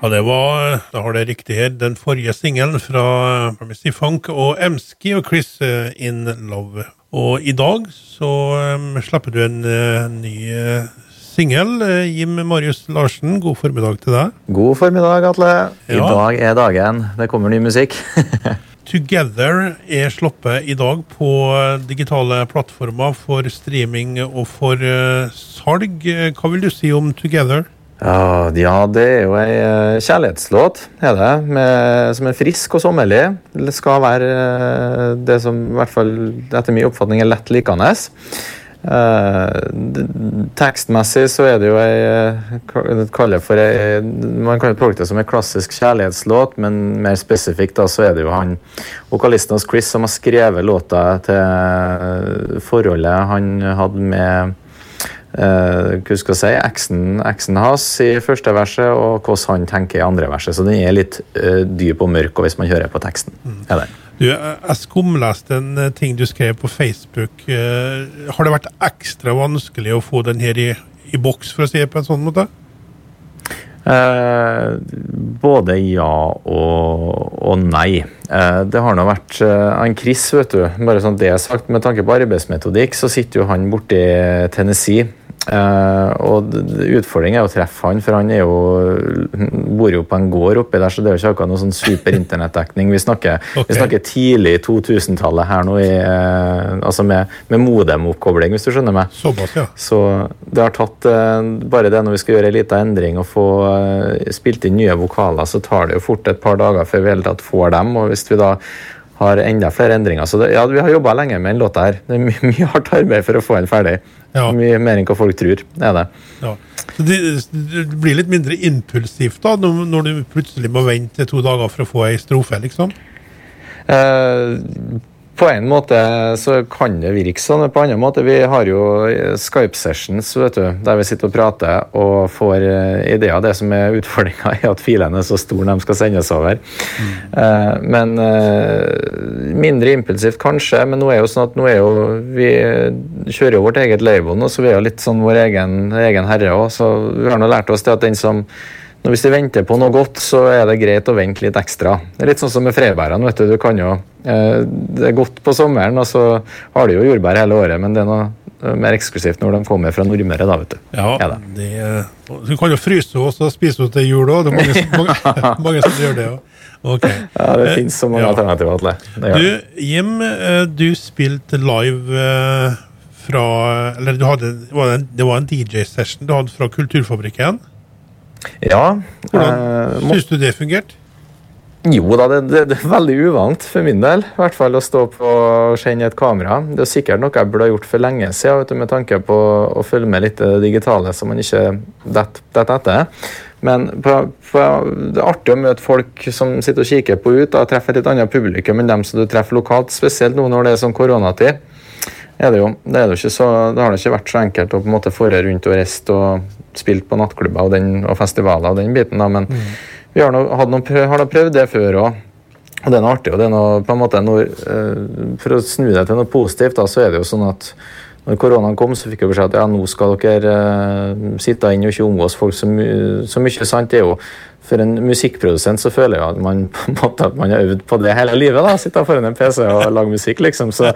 Ja, det var, da har det riktig her, den forrige singelen fra Missy Funk og Emski og Chris eh, In Love. Og i dag så um, slipper du en uh, ny uh, singel. Jim Marius Larsen, god formiddag til deg. God formiddag, Atle. I dag er dagen. Det kommer ny musikk. Together er sluppet i dag på digitale plattformer for streaming og for salg. Hva vil du si om Together? Ja, det er jo ei eh, kjærlighetslåt, er det. Med, som er frisk og sommerlig. Det skal være eh, det som i hvert fall etter min oppfatning er lett likende. Eh, tekstmessig så er det jo ei eh, kaller for ei, Man kan tolke det som en klassisk kjærlighetslåt, men mer spesifikt da så er det jo han vokalisten hos Chris som har skrevet låta til forholdet han hadde med eh, hva skal jeg si, eksen, eksen hans i første verset, og hvordan han tenker i andre verset. Så den er litt uh, dyp og mørk og hvis man hører på teksten. Mm. det. Du, jeg jeg skumleste en eh, ting du skrev på Facebook. Uh, Har det vært ekstra vanskelig å få den her i, i boks, for å si det på en sånn måte? Eh, både ja og, og nei. Eh, det har nå vært eh, Chris, vet du, bare sånn det er sagt, med tanke på arbeidsmetodikk, så sitter jo han borte i Tennessee. Eh, og utfordringen er å treffe han, for han jo, bor jo på en gård oppi der, så det er jo ikke akkurat noe sånn super internettdekning. Vi snakker, Ok. vi snakker tidlig 2000-tallet her nå, i, uh, altså med, med modemoppkobling, hvis du skjønner meg. Såpass, ja. Så det har tatt uh, Bare det når vi skal gjøre en liten endring og få spilt inn nye vokaler, så tar det jo fort et par dager før vi hele tatt får dem. Og hvis vi da har enda flere endringer Så det, ja, vi har jobba lenge med den låta her. Det er mye hardt arbeid for å få den ferdig. Ja. Mye mer enn hva folk tror. Er det. ja. Så det, det blir litt mindre impulsivt da, når, du plutselig må vente to dager for å få ei strofe, liksom? Eh, på en måte så kan det virke sånn, på en annen måte Vi har jo Skype-sessions vet du, der vi sitter og prater og får eh, ideer. Det som er utfordringa, er at filene er så store de skal sendes over. Eh, men eh, mindre impulsivt kanskje. Men nå er jo sånn at nå er jo vi kjører jo vårt eget label nå, så vi er jo litt sånn vår egen, egen herre òg. Så vi har nå lært oss det at den som Hvis de venter på noe godt, så er det greit å vente litt ekstra. Det er litt sånn som med frebærene. vet Du du kan jo, eh, Det er godt på sommeren, og så har du jo jordbær hele året, men det er noe eh, mer eksklusivt når de kommer fra Nordmøre. da, vet du. Ja, Er det. det, du kan jo fryse og så spise henne til jul òg. Det er mange, mange, mange som gjør det òg. Okay. Ja, Det finnes så mange Ja. alternativer. Atle. Det. Du, Jim, eh, du spilte live eh, fra Eller du hadde, det var en DJ-session du hadde fra Kulturfabrikken. Ja. Hvordan eh, syns du det fungerte? Jo da, det, det, det er veldig uvant for min del. I hvert fall å stå på og kjenne et kamera. Det er sikkert noe jeg burde ha gjort for lenge siden, vet du, med tanke på å følge med litt det digitale, så man ikke detter detter etter. Men på, på, det er artig å møte folk som sitter og kikker på ut, og treffe et litt annet publikum enn dem som du treffer lokalt, spesielt nå når det er sånn koronatid. Er det, jo. Det, er det, ikke så, det har det ikke vært så enkelt å på en måte fore rundt og reist og spilt på nattklubber og, den, og festivaler og den biten. da, men vi har nå, noe prøv, prøvd det før òg. Og det er noe artig. og det er noe, på en måte noe, eh, For å snu det til noe positivt, da, så er det jo sånn at når koronaen kom, så fikk jeg beskjed at ja, nå skal dere uh, sitte inn og ikke omgås folk så, my så mye. sant, det er jo For en musikkprodusent så føler jeg at man på en måte at man har øvd på det hele livet. da, Sitte foran en PC og lage musikk, liksom. Så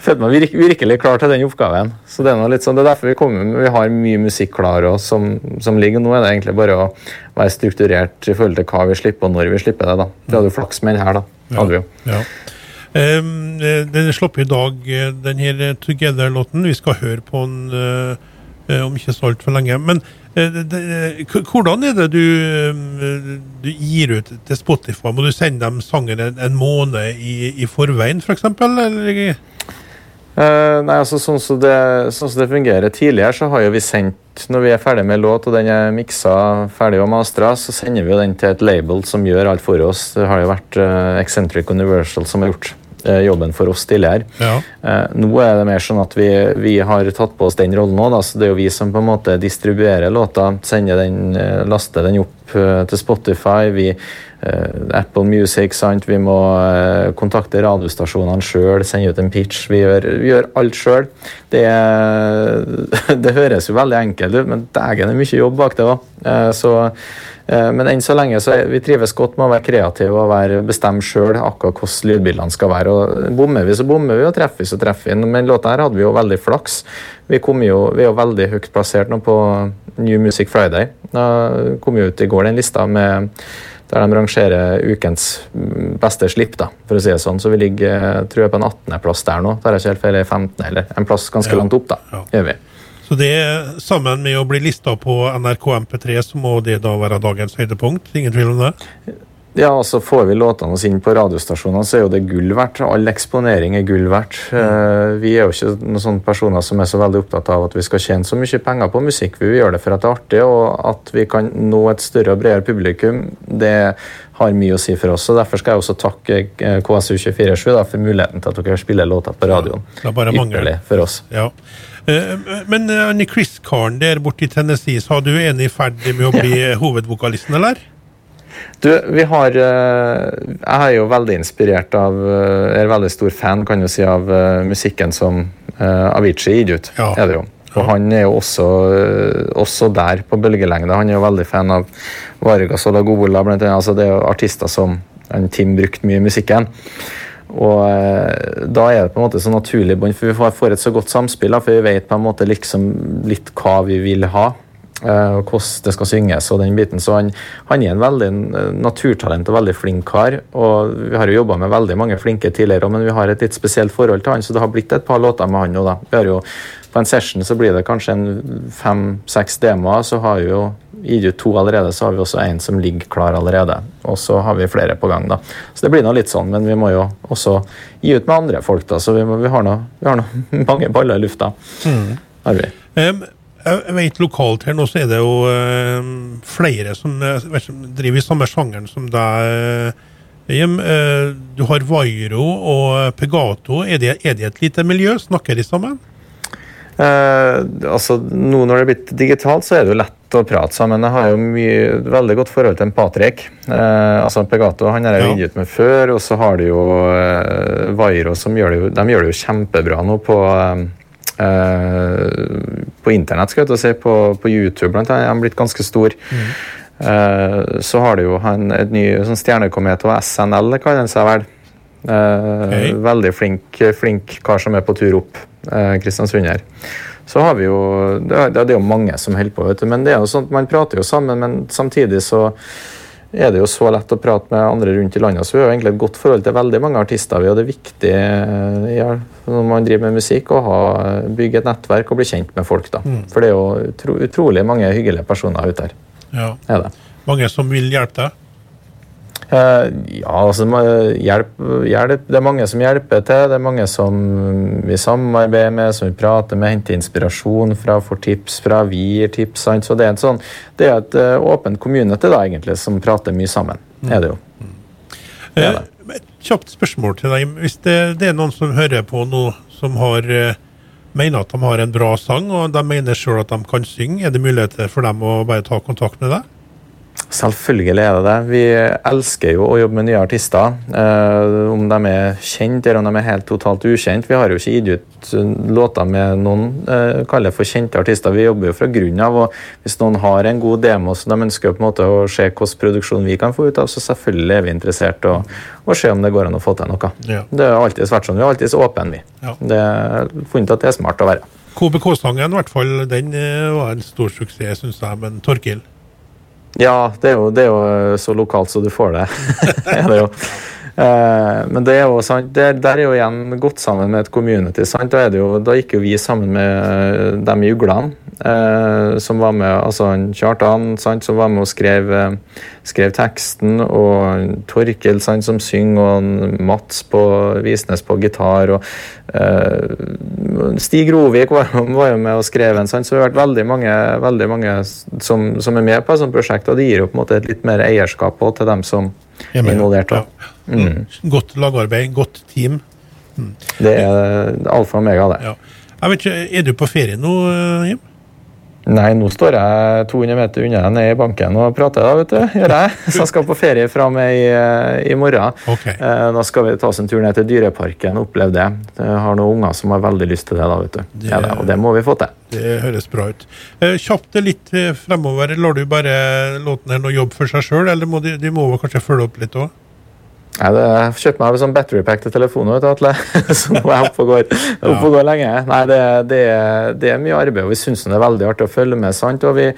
følte man virke, virkelig klar til den oppgaven. Så Det er noe litt sånn, det er derfor vi kommer, vi har mye musikk klar og som, som ligger. Nå er det egentlig bare å være strukturert i forhold til hva vi slipper og når vi slipper det. da. Vi hadde jo flaks med den her, da. hadde vi jo. Ja. Eh, den slapp i dag, eh, den her eh, Together-låten. Vi skal høre på den eh, eh, om ikke så altfor lenge. Men eh, hvordan er det du, eh, du gir ut til Spotify? Må du sende dem sangen en, måned i, i forveien, f.eks.? For eksempel, Eh, nei, altså sånn som, det, sånn som det fungerer Tidligere så har jo vi sendt Når vi er ferdig med låt og den er miksa ferdig og mastra, så sender vi den til et label som gjør alt for oss. Det har jo vært uh, Eccentric Universal som har gjort uh, jobben for oss tidligere. Ja. Uh, nå er det mer sånn at vi, vi har tatt på oss den rollen nå. Så det er jo vi som på en måte distribuerer låta, sender den, laster den opp til Spotify. Vi Apple Music, sant? vi må kontakte radiostasjonene sjøl, sende ut en pitch. Vi gjør, vi gjør alt sjøl. Det, det, høres jo veldig enkelt ut, men dægen er mye jobb bak det òg. Eh, men enn så lenge så vi trives godt med å være kreative og være bestemme sjøl akkurat hvordan lydbildene skal være. og Bommer vi, så bommer vi, og treffer vi, så treffer vi. Men låta her hadde vi jo veldig flaks. Vi, jo, vi er jo veldig høyt plassert nå på New Music Friday. Da kom jo ut i går den lista med der de rangerer ukens beste slipp, da, for å si det sånn. Så vi ligger tror jeg, på en 18.-plass der nå. Tar jeg ikke helt feil, 15. eller en plass ganske ja. langt opp, da. Ja. gjør vi. Så det, sammen med å bli lista på NRK MP3, så må det da være dagens høydepunkt? Ingen tvil om det? Ja, og så får vi låtene oss inn på radiostasjonene, så er jo det gull verdt. All eksponering er gull verdt. Mm. Vi er jo ikke noen sånne personer som er så veldig opptatt av at vi skal tjene så mye penger på musikk. Vi gjør det for at det er artig, og at vi kan nå et større og bredere publikum, det har mye å si for oss. og Derfor skal jeg også takke eh, KSU247 for muligheten til at dere spiller låter på radioen. Ja, er bare Ypperlig for oss. Ja. Eh, men Annie Chris-karen der borte i Tennessee, har du enig i ferd med å bli hovedvokalisten, eller? Du, vi har Jeg er jo veldig inspirert av Jeg er veldig stor fan kan du si, av musikken som Avicii gir ut. Ja. er det jo. Og han er jo også, også, der på bølgelengde. Han er jo veldig fan av Vargas og Lagola, blant annet. Altså, det er jo artister som Tim brukte mye i musikken. Og eh, da er det på en måte så naturlig bånd, for vi får et så godt samspill. For vi vet på en måte liksom litt hva vi vil ha, eh, og hvordan det skal synges. og den biten. Så han, han er en veldig naturtalent og veldig flink kar. og Vi har jo jobba med veldig mange flinke tidligere, men vi har et litt spesielt forhold til han, så det har blitt et par låter med han nå. da. Vi har jo På en session så blir det kanskje en fem-seks demoer. så har vi jo gitt ut to allerede, så har vi også en som ligger klar allerede. Og så har vi flere på gang. da. Så det blir nå litt sånn, men vi må jo også gi ut med andre folk, da. Så vi, må, vi har nå mange baller i lufta. Mm. Har vi. Um, jeg vet Lokalt her nå så er det jo uh, flere som, uh, driver i samme sjangeren som deg. Jim, Uh, du har Vairo og Pegato. Er det, er det et lite miljø? Snakker de sammen? Eh, altså, nå når det er blitt digitalt, så er det jo lett å prate sammen. Jeg har jo mye, veldig godt forhold til en Patrick. Eh, altså Pegato han har jeg ja. ut med før, og så har de jo eh, Vairo som gjør det jo, de gjør det jo kjempebra nå på eh, på internett, skal jeg si, på, på YouTube blant annet. Han blitt ganske stor. Mm. Eh, så har du jo han, et ny sånn stjernekomet og SNL, kaller han seg vel. Eh, hey. Veldig flink, flink kar som er på tur opp. Eh, Kristiansund her. Så har vi jo Det er, det er jo mange som holder på, vet du. Men det er jo sånn, man prater jo sammen, men samtidig så er det jo så lett å prate med andre rundt i landet. Så vi har jo egentlig et godt forhold til veldig mange artister. Vi, og det er viktig ja, når man driver med musikk, å ha, bygge et nettverk og bli kjent med folk. da. Mm. For det er jo utro, utrolig mange hyggelige personer ute her. Ja. Er det. Mange som vil hjelpe deg? Uh, ja, altså hjelp, hjelp, Det er mange som hjelper til. Det er mange som vi samarbeider med, som vi prater med, henter inspirasjon fra, får tips fra, vi gir tips. Sant? Så det er, en sånn, det er et uh, åpent community da, egentlig, som prater mye sammen. Mm. er det jo. Mm. Det er det. Et kjapt spørsmål til deg. Hvis det, det, er noen som hører på nå, som har mener at de har en bra sang, og de mener sjøl at de kan synge, er det muligheter for dem å bare ta kontakt med deg? Selvfølgelig er det det. Vi elsker jo å jobbe med nye artister. Eh, om de er kjent eller om de er helt totalt ukjent. Vi har jo ikke gitt ut låter med noen eh, kaller for kjente artister. Vi jobber jo fra grunnen av. og Hvis noen har en god demo som de ønsker på en måte å se hvilken produksjon vi kan få ut av, så selvfølgelig er vi interessert i å se om det går an å få til noe. Ja. Det har alltid vært sånn. Vi er alltid åpne, vi. Ja. Det er funnet at det er smart å være. KBK-sangen, i hvert fall, den eh, var en stor suksess, syns jeg. Men Torkil? Ja, det er, jo, det er jo, så lokalt så du får det. er det jo. Eh, men det er jo sant, det, der er jo igjen godt sammen med et community. Sant? Da, jo, da gikk jo vi sammen med dem i Uglene, eh, som var med, altså Kjartan, sant, som var med og skrev, eh, skrev teksten, og Torkel sant, som synger, og Mats på Visnes på gitar. og eh, Stig Rovik var, var, jo med og skrev en, sant, så det har vært veldig mange, veldig mange som, som, er med på et sånt prosjekt, og det gir jo på en måte et litt mer eierskap til dem som involvert. Ja. Mm. Godt lagarbeid, godt team. Mm. Det er alfa og mega, det. Ja. Jeg vet ikke, Er du på ferie nå, Jim? Nei, nå står jeg 200 meter unna nede i banken og prater, da, vet du. Gjør jeg. Så jeg skal på ferie fra meg i, i morgen. Okay. Eh, Da skal vi ta oss en tur ned til Dyreparken og oppleve det. Jeg har noen unger som har veldig lyst til det, da, vet du. Det- Ja, og det må vi få til. Det høres bra ut. Eh, kjapt litt eh, fremover. Lar du bare låten her nå jobbe for seg sjøl, eller må de, de må kanskje følge opp litt òg? Nei, det, jeg kjøpte meg sånn battery pack til telefonen, vet du, Atle. Så nå er jeg oppe og går, oppe og går lenge. Nei, det, det, det er mye arbeid, og vi syns det er veldig artig å følge med. sant? Og vi,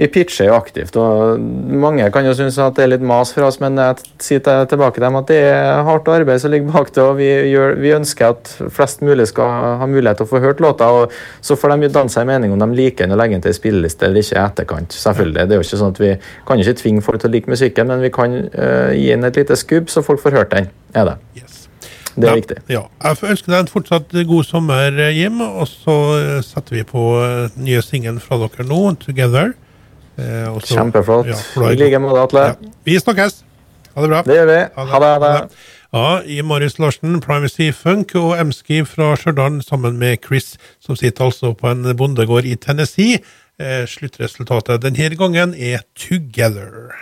vi pitcher jo aktivt. og Mange kan jo synes at det er litt mas for oss, men jeg sier tilbake til dem at det er hardt arbeid som ligger bak det. og vi, gjør, vi ønsker at flest mulig skal ha mulighet til å få hørt låta. og Så får de danne seg en mening om de liker den og legger den til spilleliste eller ikke i etterkant. selvfølgelig. Det er jo ikke sånn at Vi kan ikke tvinge folk til å like musikken, men vi kan uh, gi den et lite skubb, så folk får hørt den. er det. Yes. Det er ja, viktig. Ja. Jeg ønsker deg en fortsatt god sommer, Jim. Og så eh, setter vi på eh, nye singelen fra dere nå, 'Together'. Eh, og så- Kjempeflott. I like måte, Atle. Ja. Vi snakkes! Ha det bra. Det gjør vi. Ha det. Ha det. Ja, i Marius Larsen, Privacy Funk og Emski fra Stjørdal sammen med Chris, som sitter altså på en bondegård i Tennessee. Eh, sluttresultatet denne gangen er Together.